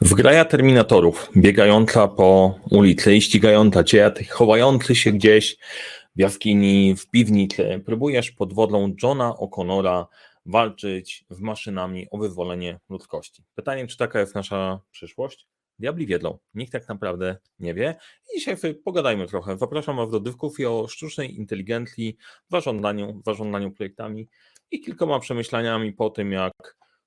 Wgraja terminatorów, biegająca po ulicy i ścigająca cię, chowający się gdzieś w jaskini, w piwnicy, próbujesz pod wodą Johna O'Connora walczyć z maszynami o wyzwolenie ludzkości. Pytanie, czy taka jest nasza przyszłość? Diabli wiedzą, nikt tak naprawdę nie wie. I dzisiaj sobie pogadajmy trochę. Zapraszam Was do dyskusji o sztucznej inteligencji, zarządzaniu, zarządzaniu projektami i kilkoma przemyśleniami po tym, jak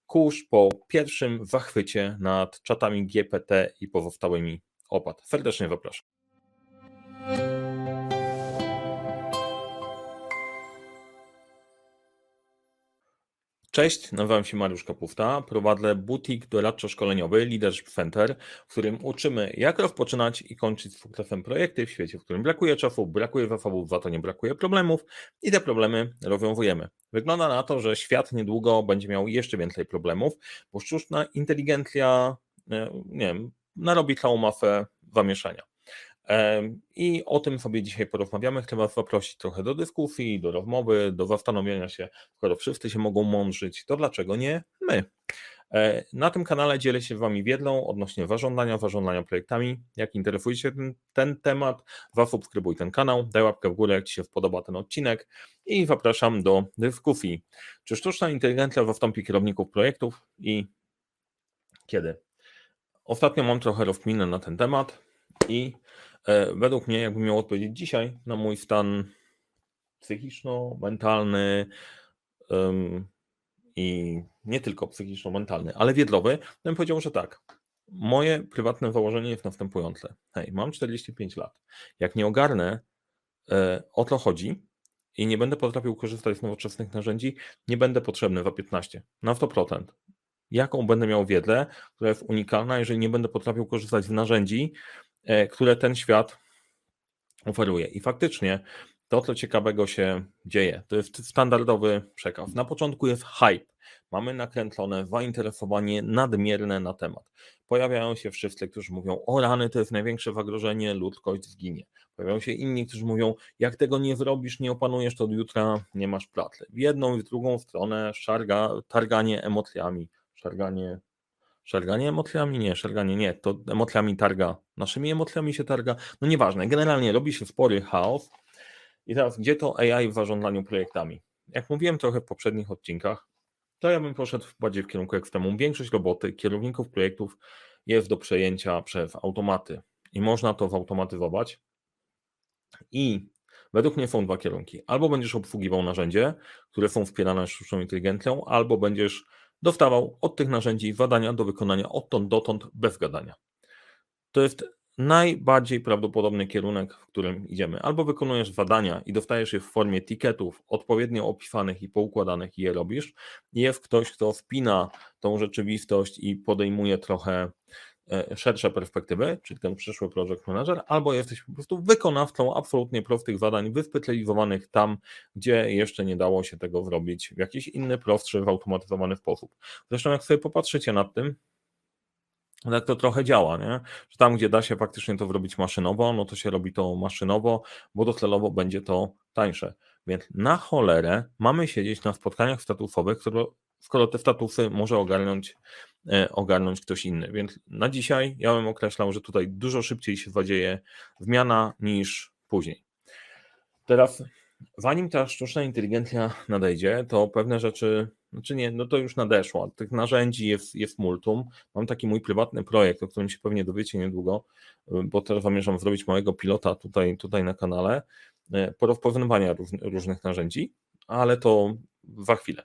kurz po pierwszym zachwycie nad czatami GPT i pozostałymi opadł. Serdecznie zapraszam. Cześć, nazywam się Mariusz Kapufta, prowadzę butik doradczo-szkoleniowy Leadership Center, w którym uczymy jak rozpoczynać i kończyć z sukcesem projekty w świecie, w którym brakuje czasu, brakuje zasobów, za to nie brakuje problemów i te problemy rozwiązujemy. Wygląda na to, że świat niedługo będzie miał jeszcze więcej problemów, bo sztuczna inteligencja, e, nie wiem, narobi całą masę zamieszania. I o tym sobie dzisiaj porozmawiamy. Chcę Was zaprosić trochę do dyskusji, do rozmowy, do zastanowienia się, skoro wszyscy się mogą mądrzyć, to dlaczego nie my? E, na tym kanale dzielę się z Wami wiedzą odnośnie zarządzania, zarządzania projektami. Jak interesuje się ten, ten temat, zasubskrybuj ten kanał, daj łapkę w górę, jak Ci się podoba ten odcinek i zapraszam do dyskusji. Czy sztuczna inteligencja zastąpi kierowników projektów i kiedy? Ostatnio mam trochę rozkminę na ten temat i według mnie, jakbym miał odpowiedzieć dzisiaj na mój stan psychiczno-mentalny um, i nie tylko psychiczno-mentalny, ale wiedlowy, bym powiedział, że tak. Moje prywatne założenie jest następujące. Hej, mam 45 lat. Jak nie ogarnę e, o co chodzi i nie będę potrafił korzystać z nowoczesnych narzędzi, nie będę potrzebny za 15, na 100%. Jaką będę miał wiedzę, która jest unikalna, jeżeli nie będę potrafił korzystać z narzędzi, E, które ten świat oferuje. I faktycznie to, co ciekawego się dzieje, to jest standardowy przekaz. Na początku jest hype. Mamy nakręcone zainteresowanie nadmierne na temat. Pojawiają się wszyscy, którzy mówią: O rany, to jest największe zagrożenie, ludzkość zginie. Pojawiają się inni, którzy mówią: Jak tego nie zrobisz, nie opanujesz, to od jutra nie masz pracy. W jedną i w drugą stronę szarga, targanie emocjami, szarganie Szarganie emocjami? Nie, szarganie nie. To emocjami targa. Naszymi emocjami się targa. No nieważne. Generalnie robi się spory chaos. I teraz, gdzie to AI w zarządzaniu projektami? Jak mówiłem trochę w poprzednich odcinkach, to ja bym poszedł bardziej w kierunku ekstremum. Większość roboty, kierowników projektów jest do przejęcia przez automaty i można to zautomatyzować. I według mnie są dwa kierunki. Albo będziesz obsługiwał narzędzie, które są wspierane sztuczną inteligencją, albo będziesz dostawał od tych narzędzi zadania do wykonania odtąd dotąd bez gadania. To jest najbardziej prawdopodobny kierunek, w którym idziemy. Albo wykonujesz zadania i dostajesz je w formie tiketów odpowiednio opisanych i poukładanych i je robisz. Jest ktoś, kto wpina tą rzeczywistość i podejmuje trochę szersze perspektywy, czyli ten przyszły project manager, albo jesteś po prostu wykonawcą absolutnie prostych zadań, wyspecjalizowanych tam, gdzie jeszcze nie dało się tego zrobić w jakiś inny, prostszy, zautomatyzowany sposób. Zresztą jak sobie popatrzycie nad tym, tak to trochę działa, nie? że tam, gdzie da się faktycznie to zrobić maszynowo, no to się robi to maszynowo, bo docelowo będzie to tańsze. Więc na cholerę mamy siedzieć na spotkaniach statusowych, które, skoro te statusy może ogarnąć E, ogarnąć ktoś inny. Więc na dzisiaj ja bym określał, że tutaj dużo szybciej się zadzieje zmiana niż później. Teraz, zanim ta sztuczna inteligencja nadejdzie, to pewne rzeczy, znaczy nie, no to już nadeszło. Tych narzędzi jest, jest multum. Mam taki mój prywatny projekt, o którym się pewnie dowiecie niedługo, bo teraz zamierzam zrobić małego pilota tutaj, tutaj na kanale, e, porozpoznawania różnych narzędzi, ale to za chwilę.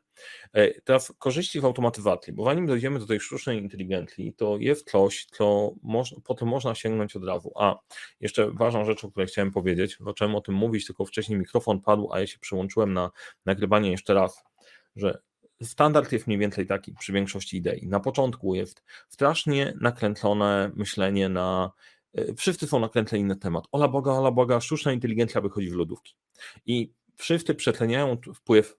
E, teraz korzyści w automatyzacji, bo zanim dojdziemy do tej sztucznej inteligencji, to jest coś, co moż, po tym można sięgnąć od razu. A jeszcze ważną rzecz, o której chciałem powiedzieć, zacząłem o tym mówić, tylko wcześniej mikrofon padł, a ja się przyłączyłem na nagrywanie jeszcze raz, że standard jest mniej więcej taki przy większości idei. Na początku jest strasznie nakręcone myślenie na e, wszyscy są nakręceni na temat. Ola Boga, ola Boga, sztuczna inteligencja wychodzi w lodówki. I wszyscy przetleniają wpływ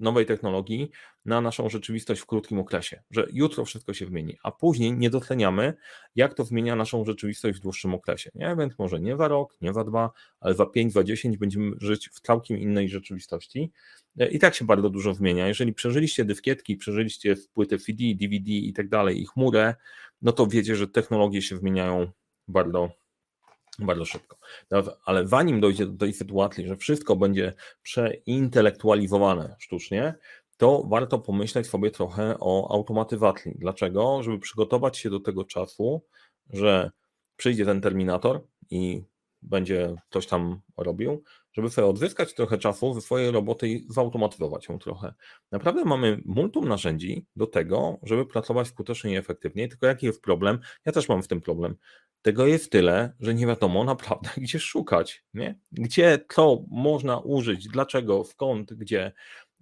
nowej technologii na naszą rzeczywistość w krótkim okresie, że jutro wszystko się zmieni, a później nie doceniamy, jak to zmienia naszą rzeczywistość w dłuższym okresie. Nie? Więc może nie za rok, nie za dwa, ale za pięć, za dziesięć będziemy żyć w całkiem innej rzeczywistości. I tak się bardzo dużo zmienia. Jeżeli przeżyliście dyskietki, przeżyliście płyty CD, DVD i tak dalej, i chmurę, no to wiecie, że technologie się zmieniają bardzo, bardzo szybko. Ale zanim dojdzie do tej sytuacji, że wszystko będzie przeintelektualizowane sztucznie, to warto pomyśleć sobie trochę o automatyzacji. Dlaczego? Żeby przygotować się do tego czasu, że przyjdzie ten terminator i będzie coś tam robił, żeby sobie odzyskać trochę czasu ze swojej roboty i zautomatyzować ją trochę. Naprawdę mamy multum narzędzi do tego, żeby pracować skutecznie i efektywnie, tylko jaki jest problem? Ja też mam w tym problem. Tego jest tyle, że nie wiadomo naprawdę, gdzie szukać, nie? Gdzie, co można użyć, dlaczego, skąd, gdzie.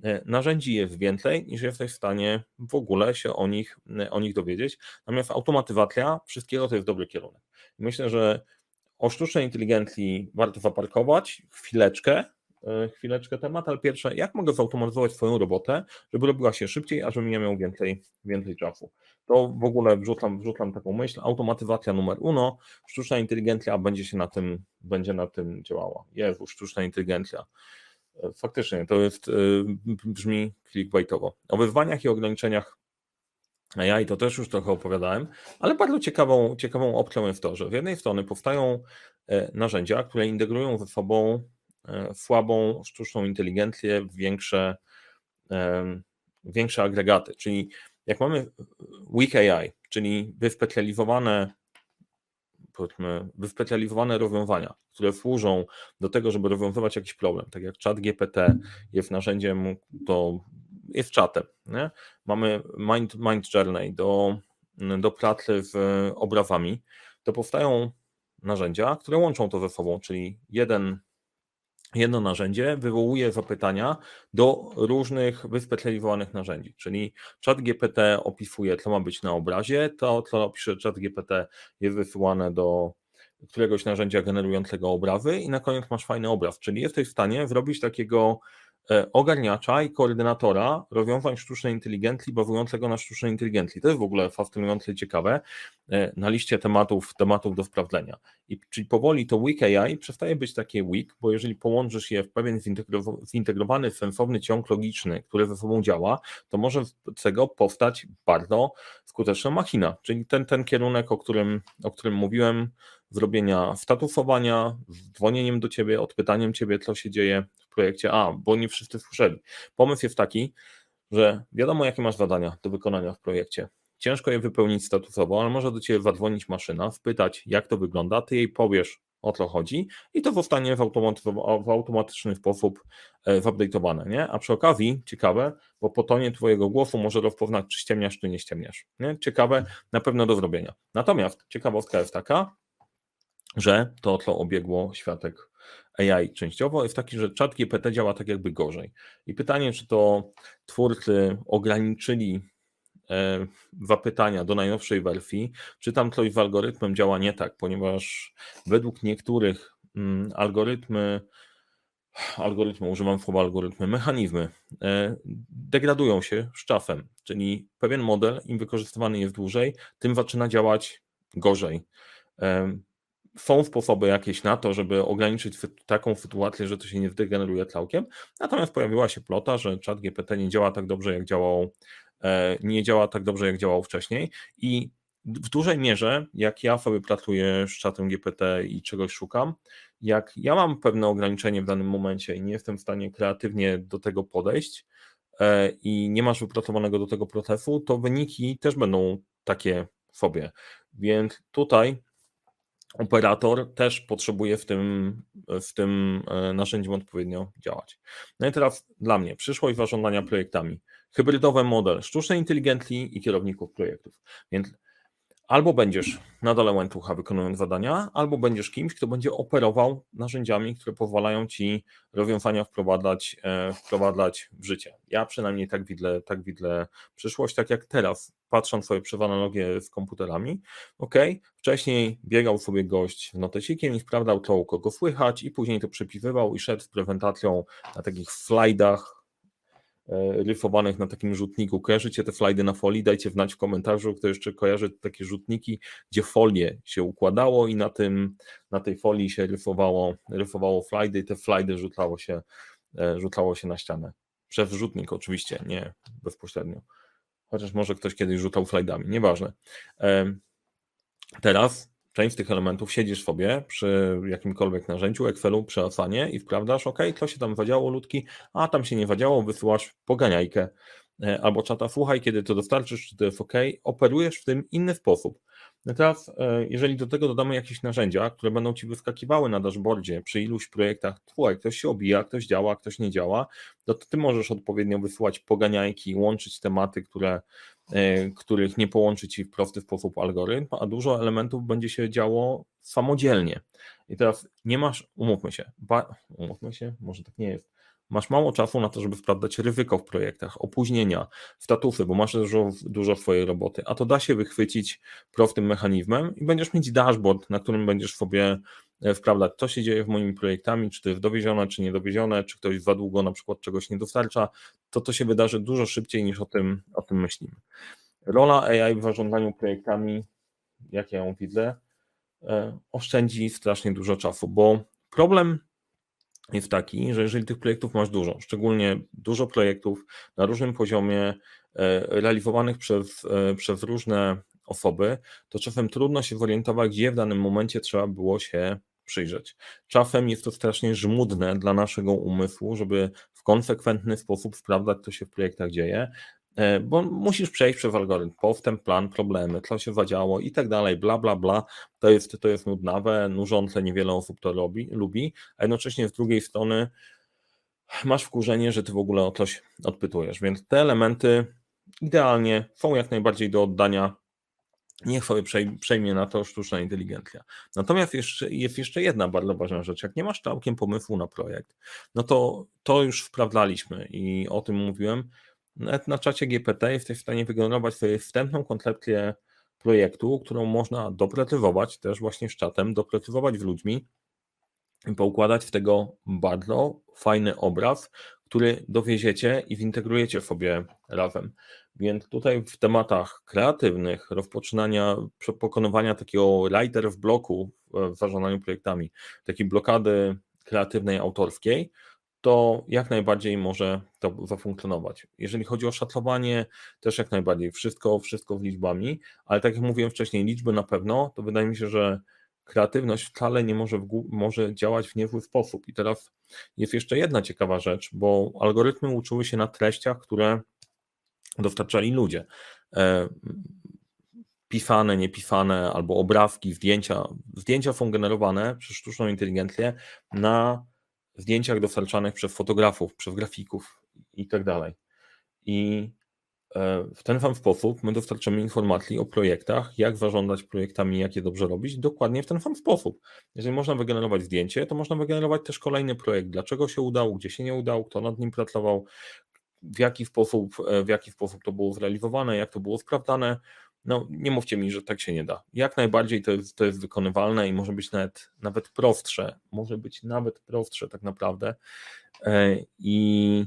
E, narzędzi jest więcej, niż jesteś w stanie w ogóle się o nich, e, o nich dowiedzieć. Natomiast automatyzacja wszystkiego to jest dobry kierunek. Myślę, że o sztucznej inteligencji warto zaparkować chwileczkę, e, chwileczkę temat, ale pierwsze, jak mogę zautomatyzować swoją robotę, żeby robiła się szybciej, a żebym nie miał więcej, więcej czasu. To w ogóle wrzucam, wrzucam taką myśl, automatyzacja numer uno, sztuczna inteligencja będzie się na tym, będzie na tym działała. Jezu, sztuczna inteligencja. E, faktycznie, to jest, e, brzmi clickbaitowo. O wyzwaniach i ograniczeniach AI to też już trochę opowiadałem, ale bardzo ciekawą, ciekawą opcją jest to, że z jednej strony powstają e, narzędzia, które integrują ze sobą słabą sztuczną inteligencję w większe, większe agregaty. Czyli jak mamy weak AI, czyli wyspecjalizowane powiedzmy, wyspecjalizowane rozwiązania, które służą do tego, żeby rozwiązywać jakiś problem, tak jak chat GPT jest narzędziem, to jest czatem. Nie? Mamy Mind, Mind Journey do, do pracy z obrazami, to powstają narzędzia, które łączą to ze sobą, czyli jeden jedno narzędzie wywołuje zapytania do różnych wyspecjalizowanych narzędzi, czyli chat GPT opisuje, co ma być na obrazie, to, co opisze chat GPT jest wysyłane do któregoś narzędzia generującego obrazy i na koniec masz fajny obraz, czyli jesteś w stanie zrobić takiego ogarniacza i koordynatora rozwiązań sztucznej inteligencji bazującego na sztucznej inteligencji. To jest w ogóle fascynujące i ciekawe e, na liście tematów, tematów do sprawdzenia. I, czyli powoli to weak AI przestaje być takie weak, bo jeżeli połączysz je w pewien zintegrowany, sensowny ciąg logiczny, który ze sobą działa, to może z tego powstać bardzo skuteczna machina. Czyli ten, ten kierunek, o którym, o którym mówiłem, zrobienia statusowania, z dzwonieniem do ciebie, odpytaniem ciebie, co się dzieje projekcie A, bo nie wszyscy słyszeli. Pomysł jest taki, że wiadomo, jakie masz zadania do wykonania w projekcie. Ciężko je wypełnić statusowo, ale może do ciebie zadzwonić maszyna, spytać, jak to wygląda, ty jej powiesz, o co chodzi i to zostanie w, w automatyczny sposób e, zupdate'owane, nie? A przy okazji, ciekawe, bo po tonie twojego głosu może rozpoznać, czy ściemniasz, czy nie ściemniasz, nie? Ciekawe, na pewno do zrobienia. Natomiast ciekawostka jest taka, że to, co obiegło światek AI częściowo, jest taki, że czat GPT działa tak jakby gorzej. I pytanie, czy to twórcy ograniczyli e, zapytania do najnowszej wersji, czy tam coś z algorytmem działa nie tak, ponieważ według niektórych mm, algorytmy, algorytmy, używam słowa algorytmy, mechanizmy e, degradują się z czasem, czyli pewien model, im wykorzystywany jest dłużej, tym zaczyna działać gorzej. E, są sposoby jakieś na to, żeby ograniczyć taką sytuację, że to się nie zdegeneruje całkiem. Natomiast pojawiła się plota, że chat GPT nie działa tak dobrze, jak działał, e, nie działa tak dobrze, jak działał wcześniej. I w dużej mierze, jak ja sobie pracuję z czatem GPT i czegoś szukam, jak ja mam pewne ograniczenie w danym momencie i nie jestem w stanie kreatywnie do tego podejść e, i nie masz wypracowanego do tego procesu, to wyniki też będą takie sobie. Więc tutaj operator też potrzebuje w tym, w tym e, narzędziu odpowiednio działać. No i teraz dla mnie przyszłość zarządzania projektami. Hybrydowy model sztucznej inteligencji i kierowników projektów. Więc albo będziesz na dole łańcucha wykonując zadania, albo będziesz kimś, kto będzie operował narzędziami, które pozwalają ci rozwiązania wprowadzać, e, wprowadzać w życie. Ja przynajmniej tak widzę, tak widzę przyszłość, tak jak teraz, patrząc sobie przez analogię z komputerami. Ok, wcześniej biegał sobie gość w notesikiem i sprawdzał to, kogo słychać, i później to przepisywał i szedł z prezentacją na takich slajdach ryfowanych na takim rzutniku. Kojarzycie te slajdy na folii? Dajcie znać w komentarzu, kto jeszcze kojarzy takie rzutniki, gdzie folie się układało i na, tym, na tej folii się ryfowało, ryfowało slajdy i te slajdy rzucało się, e, rzucało się na ścianę. Przez rzutnik oczywiście, nie bezpośrednio. Chociaż może ktoś kiedyś rzucał slajdami, nieważne. E, Teraz część z tych elementów siedzisz sobie przy jakimkolwiek narzędziu, Excelu, przy Asanie i wprawdasz, ok, to się tam wadziało ludki, a tam się nie wadziało, wysyłasz poganiajkę e, albo czata, słuchaj, kiedy to dostarczysz, czy to jest ok, operujesz w tym inny sposób. No teraz, jeżeli do tego dodamy jakieś narzędzia, które będą ci wyskakiwały na dashboardzie przy iluś projektach, słuchaj, ktoś się obija, ktoś działa, ktoś nie działa, to ty możesz odpowiednio wysyłać poganiajki, łączyć tematy, które, e, których nie połączy ci w prosty sposób algorytm, a dużo elementów będzie się działo samodzielnie. I teraz nie masz, umówmy się, ba, umówmy się, może tak nie jest, masz mało czasu na to, żeby sprawdzać ryzyko w projektach, opóźnienia, statusy, bo masz dużo, dużo swojej roboty, a to da się wychwycić prostym mechanizmem i będziesz mieć dashboard, na którym będziesz sobie e, sprawdzać, co się dzieje w moimi projektami, czy to jest dowiezione, czy niedowiezione, czy ktoś za długo na przykład czegoś nie dostarcza, to to się wydarzy dużo szybciej niż o tym, o tym myślimy. Rola AI w zarządzaniu projektami, jak ja ją widzę, e, oszczędzi strasznie dużo czasu, bo problem jest taki, że jeżeli tych projektów masz dużo, szczególnie dużo projektów na różnym poziomie, e, realizowanych przez, e, przez różne osoby, to czasem trudno się zorientować, gdzie w danym momencie trzeba było się przyjrzeć. Czasem jest to strasznie żmudne dla naszego umysłu, żeby w konsekwentny sposób sprawdzać, co się w projektach dzieje, bo musisz przejść przez algorytm, postęp, plan, problemy, co się zadziało i tak dalej, bla, bla, bla. To jest, to jest nudnawe, nużące, niewiele osób to robi, lubi, a jednocześnie z drugiej strony masz wkurzenie, że ty w ogóle o coś odpytujesz, więc te elementy idealnie są jak najbardziej do oddania Niech sobie przejmie na to sztuczna inteligencja. Natomiast jest jeszcze jedna bardzo ważna rzecz. Jak nie masz całkiem pomysłu na projekt, no to to już sprawdzaliśmy i o tym mówiłem nawet na czacie GPT jesteś w stanie wygenerować sobie wstępną koncepcję projektu, którą można doprecyzować też właśnie z czatem, doprecyzować z ludźmi i poukładać w tego bardzo fajny obraz, który dowieziecie i zintegrujecie sobie razem. Więc tutaj w tematach kreatywnych, rozpoczynania, pokonywania takiego writer w bloku w zarządzaniu projektami, takiej blokady kreatywnej, autorskiej, to jak najbardziej może to zafunkcjonować. Jeżeli chodzi o szatlowanie, też jak najbardziej wszystko, wszystko w liczbami, ale tak jak mówiłem wcześniej, liczby na pewno, to wydaje mi się, że kreatywność wcale nie może, w, może działać w niezły sposób. I teraz jest jeszcze jedna ciekawa rzecz, bo algorytmy uczyły się na treściach, które dostarczali ludzie. E, pisane, niepisane, albo obrazki, zdjęcia. Zdjęcia są generowane przez sztuczną inteligencję na zdjęciach dostarczanych przez fotografów, przez grafików i tak dalej. I e, w ten sam sposób my dostarczamy informacji o projektach, jak zarządzać projektami, jak je dobrze robić, dokładnie w ten sam sposób. Jeżeli można wygenerować zdjęcie, to można wygenerować też kolejny projekt, dlaczego się udało, gdzie się nie udało, kto nad nim pracował, w jaki sposób, e, w jaki sposób to było zrealizowane, jak to było sprawdzane, no nie mówcie mi, że tak się nie da. Jak najbardziej to jest, to jest wykonywalne i może być nawet, nawet prostsze. Może być nawet prostsze tak naprawdę. E, I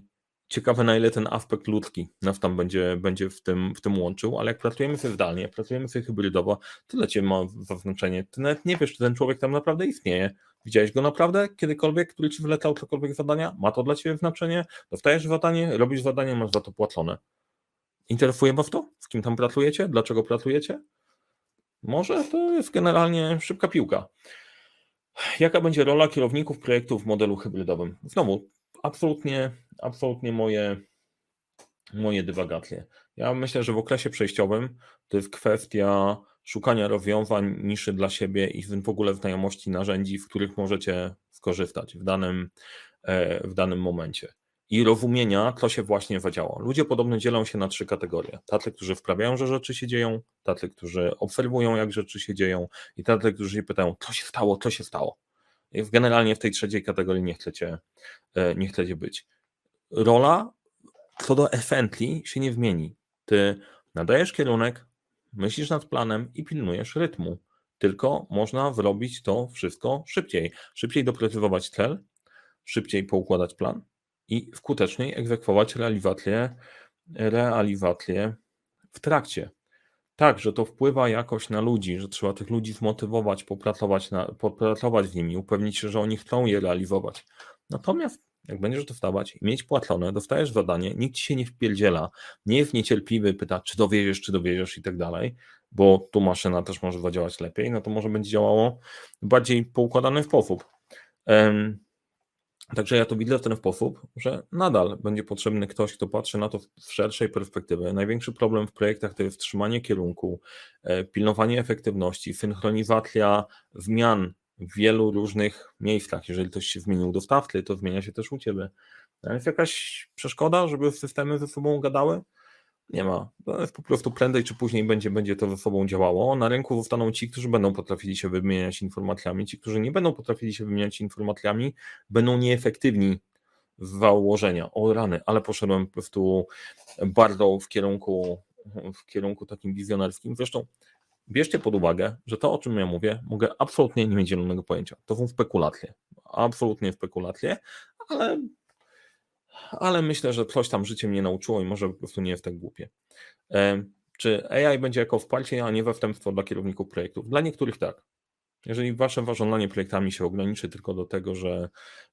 ciekawe na ile ten aspekt ludzki nas tam będzie, będzie w, tym, w tym łączył, ale jak pracujemy sobie zdalnie, pracujemy sobie hybrydowo, dla Ciebie ma znaczenie. Ty nawet nie wiesz, czy ten człowiek tam naprawdę istnieje. Widziałeś go naprawdę kiedykolwiek, który Ci wylecał cokolwiek zadania? Ma to dla Ciebie znaczenie? Dostajesz zadanie, robisz zadanie, masz za to płacone. Interesuje Was to? Z kim tam pracujecie? Dlaczego pracujecie? Może to jest generalnie szybka piłka. Jaka będzie rola kierowników projektów w modelu hybrydowym? Znowu, absolutnie, absolutnie moje, moje dywagacje. Ja myślę, że w okresie przejściowym to jest kwestia szukania rozwiązań, niszy dla siebie i w ogóle znajomości narzędzi, w których możecie skorzystać w danym, e, w danym momencie i rozumienia, co się właśnie zadziało. Ludzie podobno dzielą się na trzy kategorie. Tacy, którzy wprawiają, że rzeczy się dzieją, tacy, którzy obserwują, jak rzeczy się dzieją i tacy, którzy się pytają, co się stało, co się stało. I generalnie w tej trzeciej kategorii nie chcecie, e, nie chcecie być. Rola co do Efentli się nie zmieni. Ty nadajesz kierunek, myślisz nad planem i pilnujesz rytmu. Tylko można zrobić to wszystko szybciej. Szybciej doprecyzować cel, szybciej poukładać plan, i skuteczniej egzekwować realizację, realizację w trakcie. Tak, że to wpływa jakoś na ludzi, że trzeba tych ludzi zmotywować, popracować, na, popracować z nimi, upewnić się, że oni chcą je realizować. Natomiast jak będziesz dostawać i mieć płacone, dostajesz zadanie, nikt ci się nie wpierdziela, nie jest niecierpliwy, pyta, czy dowieziesz, czy dowieziesz i tak dalej. bo tu maszyna też może zadziałać lepiej, no to może będzie działało bardziej poukładane w sposób. Także ja to widzę w ten sposób, że nadal będzie potrzebny ktoś, kto patrzy na to w szerszej perspektywie. Największy problem w projektach to jest trzymanie kierunku, e, pilnowanie efektywności, synchronizacja zmian w wielu różnych miejscach. Jeżeli ktoś się zmienił dostawcy, to zmienia się też u Ciebie. Jest jakaś przeszkoda, żeby systemy ze sobą gadały? Nie ma. Po prostu prędzej czy później będzie, będzie to ze sobą działało. Na rynku zostaną ci, którzy będą potrafili się wymieniać informacjami. Ci, którzy nie będą potrafili się wymieniać informacjami, będą nieefektywni z założenia. O rany, ale poszedłem po prostu bardzo w kierunku, w kierunku takim wizjonerskim. Zresztą bierzcie pod uwagę, że to, o czym ja mówię, mogę absolutnie nie mieć zielonego pojęcia. To są spekulacje. Absolutnie spekulacje, ale ale myślę, że coś tam życie mnie nauczyło i może po prostu nie jest tak głupie. Czy AI będzie jako wsparcie, a nie zastępstwo dla kierowników projektów? Dla niektórych tak. Jeżeli wasze warządzanie projektami się ograniczy tylko do tego, że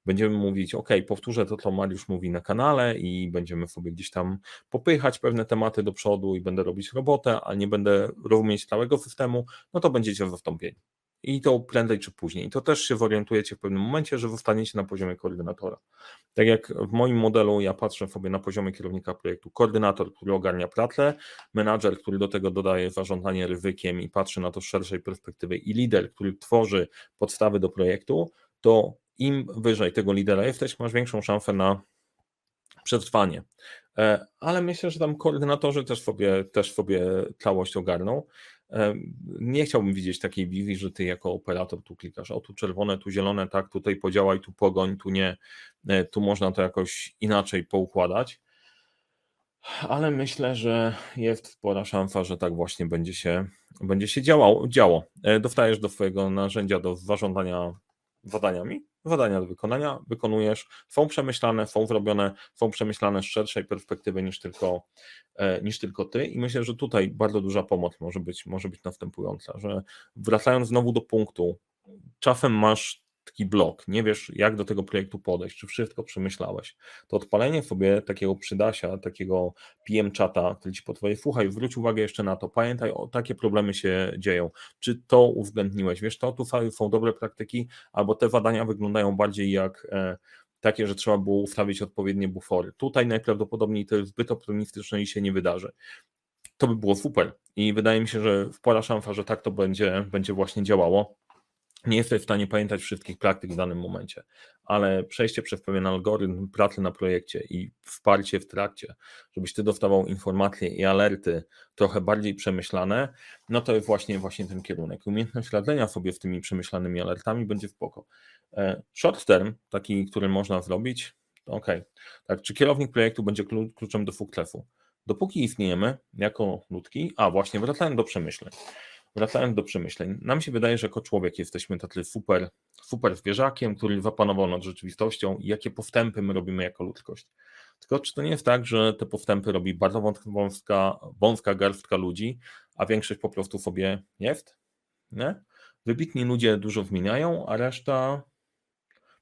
będziemy mówić, OK, powtórzę to, co Mariusz mówi na kanale i będziemy sobie gdzieś tam popychać pewne tematy do przodu i będę robić robotę, a nie będę rozumieć całego systemu, no to będziecie zastąpieni. I to prędzej czy później. I to też się zorientujecie w pewnym momencie, że zostaniecie na poziomie koordynatora. Tak jak w moim modelu ja patrzę sobie na poziomie kierownika projektu koordynator, który ogarnia pracę, menadżer, który do tego dodaje zarządzanie ryzykiem i patrzy na to z szerszej perspektywy i lider, który tworzy podstawy do projektu, to im wyżej tego lidera jesteś, masz większą szansę na przetrwanie. E, ale myślę, że tam koordynatorzy też sobie, też sobie całość ogarną. Nie chciałbym widzieć takiej wizji, że ty jako operator tu klikasz, o tu czerwone, tu zielone, tak, tutaj podziałaj, tu pogoń, tu nie, e, tu można to jakoś inaczej poukładać. Ale myślę, że jest spora szansa, że tak właśnie będzie się, będzie się działało, działo. E, dostajesz do swojego narzędzia do zarządzania zadaniami, zadania do wykonania wykonujesz, są przemyślane, są zrobione, są przemyślane z szerszej perspektywy niż tylko, e, niż tylko ty. I myślę, że tutaj bardzo duża pomoc może być, może być następująca, że wracając znowu do punktu, czasem masz taki blok, nie wiesz jak do tego projektu podejść, czy wszystko przemyślałeś, to odpalenie sobie takiego przydasia, takiego PM czata, który ci podpowie, słuchaj, zwróć uwagę jeszcze na to, pamiętaj, o takie problemy się dzieją, czy to uwzględniłeś, wiesz, to tu są dobre praktyki, albo te badania wyglądają bardziej jak e, takie, że trzeba było ustawić odpowiednie bufory. Tutaj najprawdopodobniej to jest zbyt optymistyczne i się nie wydarzy. To by było super. I wydaje mi się, że spora szansa, że tak to będzie, będzie właśnie działało nie jesteś w stanie pamiętać wszystkich praktyk w danym momencie, ale przejście przez pewien algorytm pracy na projekcie i wsparcie w trakcie, żebyś ty dostawał informacje i alerty trochę bardziej przemyślane, no to jest właśnie, właśnie ten kierunek. Umiejętność radzenia sobie z tymi przemyślanymi alertami będzie spoko. E, short term, taki, który można zrobić, ok. Tak, czy kierownik projektu będzie kluczem do sukcesu? Dopóki istniejemy jako ludki, a właśnie wracając do przemyśleń wracając do przemyśleń, nam się wydaje, że jako człowiek jesteśmy tacy super, super zwierzakiem, który zapanował nad rzeczywistością i jakie postępy my robimy jako ludzkość. Tylko czy to nie jest tak, że te postępy robi bardzo wąska, wąska garstka ludzi, a większość po prostu sobie jest? Nie? Wybitni ludzie dużo zmieniają, a reszta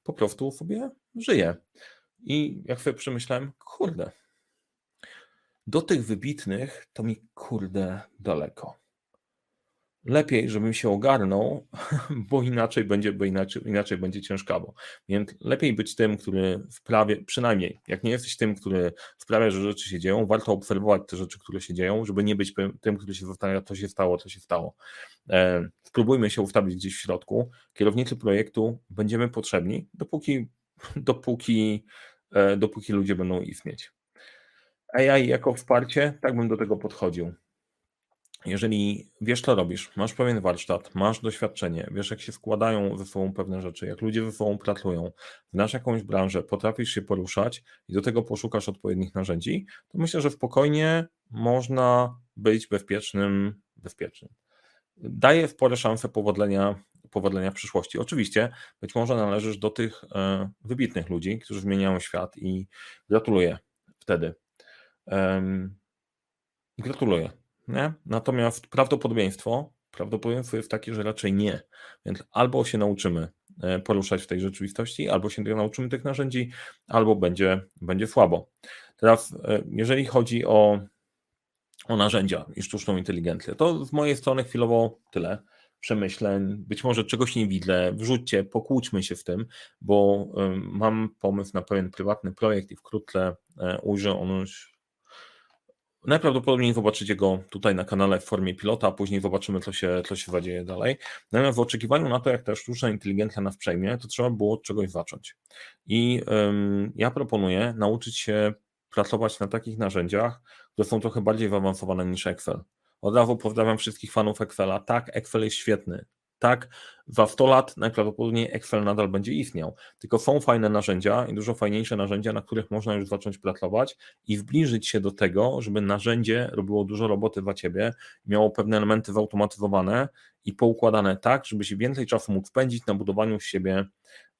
po prostu sobie żyje. I jak sobie przemyślałem, kurde, do tych wybitnych to mi kurde daleko lepiej, żebym się ogarnął, bo inaczej będzie, bo inaczej, inaczej będzie ciężkawo. Więc lepiej być tym, który wprawie, przynajmniej jak nie jesteś tym, który sprawia, że rzeczy się dzieją, warto obserwować te rzeczy, które się dzieją, żeby nie być tym, który się zastanawia, co się stało, co się stało. E, spróbujmy się ustawić gdzieś w środku. Kierownicy projektu będziemy potrzebni, dopóki, dopóki, e, dopóki ludzie będą istnieć. AI jako wsparcie, tak bym do tego podchodził jeżeli wiesz, co robisz, masz pewien warsztat, masz doświadczenie, wiesz, jak się składają ze sobą pewne rzeczy, jak ludzie ze sobą pracują, znasz jakąś branżę, potrafisz się poruszać i do tego poszukasz odpowiednich narzędzi, to myślę, że spokojnie można być bezpiecznym, bezpiecznym. Daje spore szanse powodzenia, powodzenia w przyszłości. Oczywiście, być może należysz do tych e, wybitnych ludzi, którzy zmieniają świat i gratuluję wtedy. Gratuluję nie? Natomiast prawdopodobieństwo, prawdopodobieństwo jest takie, że raczej nie. Więc albo się nauczymy e, poruszać w tej rzeczywistości, albo się nauczymy tych narzędzi, albo będzie, będzie słabo. Teraz, e, jeżeli chodzi o o narzędzia i sztuczną inteligencję. To z mojej strony chwilowo tyle przemyśleń, być może czegoś nie widzę, wrzućcie, pokłóćmy się w tym, bo mam pomysł na pewien prywatny projekt i wkrótce e, ujrzę on już Najprawdopodobniej zobaczycie go tutaj na kanale w formie pilota, a później zobaczymy, co się, co się zadzieje dalej. Natomiast w oczekiwaniu na to, jak ta sztuczna inteligencja nas przejmie, to trzeba było od czegoś zacząć. I ym, ja proponuję nauczyć się pracować na takich narzędziach, które są trochę bardziej zaawansowane niż Excel. Od razu pozdrawiam wszystkich fanów Excela. Tak, Excel jest świetny. Tak, za 100 lat najprawdopodobniej Excel nadal będzie istniał. Tylko są fajne narzędzia i dużo fajniejsze narzędzia, na których można już zacząć pracować i zbliżyć się do tego, żeby narzędzie robiło dużo roboty dla ciebie, miało pewne elementy zautomatyzowane i poukładane tak, żebyś więcej czasu mógł spędzić na budowaniu w siebie,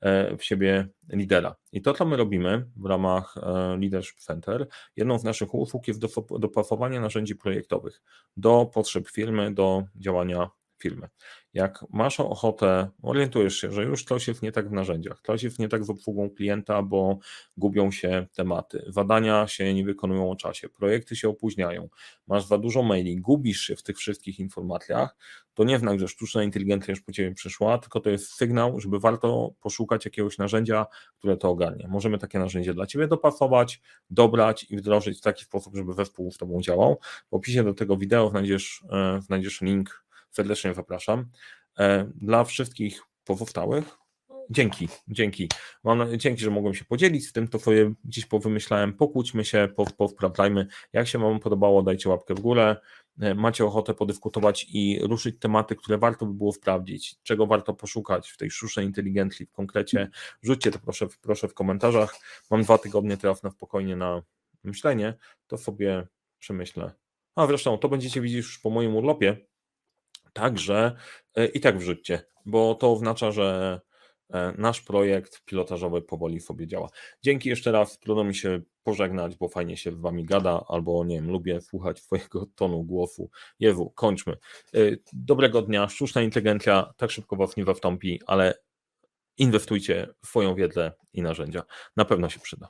e, w siebie lidera. I to, co my robimy w ramach e, Leadership Center, jedną z naszych usług jest dopasowanie narzędzi projektowych do potrzeb firmy, do działania firmy. Jak masz ochotę, orientujesz się, że już coś jest nie tak w narzędziach, coś jest nie tak z obsługą klienta, bo gubią się tematy, zadania się nie wykonują o czasie, projekty się opóźniają, masz za dużo maili, gubisz się w tych wszystkich informacjach, to nie znak, że sztuczna inteligencja już po ciebie przyszła, tylko to jest sygnał, żeby warto poszukać jakiegoś narzędzia, które to ogarnie. Możemy takie narzędzie dla ciebie dopasować, dobrać i wdrożyć w taki sposób, żeby zespół z tobą działał. W opisie do tego wideo znajdziesz, e, znajdziesz link serdecznie zapraszam. E, dla wszystkich pozostałych dzięki, dzięki. Mam, dzięki, że mogłem się podzielić z tym, to sobie dziś powymyślałem, pokłóćmy się, powsprawdzajmy. Jak się Wam podobało, dajcie łapkę w górę. E, macie ochotę podyskutować i ruszyć tematy, które warto by było sprawdzić, czego warto poszukać w tej sztucznej inteligencji w konkrecie, rzućcie to proszę, proszę w komentarzach. Mam dwa tygodnie teraz na spokojnie na myślenie, to sobie przemyślę. A zresztą to będziecie widzieć już po moim urlopie, Także e, i tak wrzućcie, bo to oznacza, że e, nasz projekt pilotażowy powoli sobie działa. Dzięki jeszcze raz, trudno mi się pożegnać, bo fajnie się z wami gada, albo nie wiem, lubię słuchać twojego tonu głosu. Jewu, kończmy. E, dobrego dnia, sztuczna inteligencja tak szybko was nie wystąpi, ale inwestujcie w swoją wiedzę i narzędzia. Na pewno się przyda.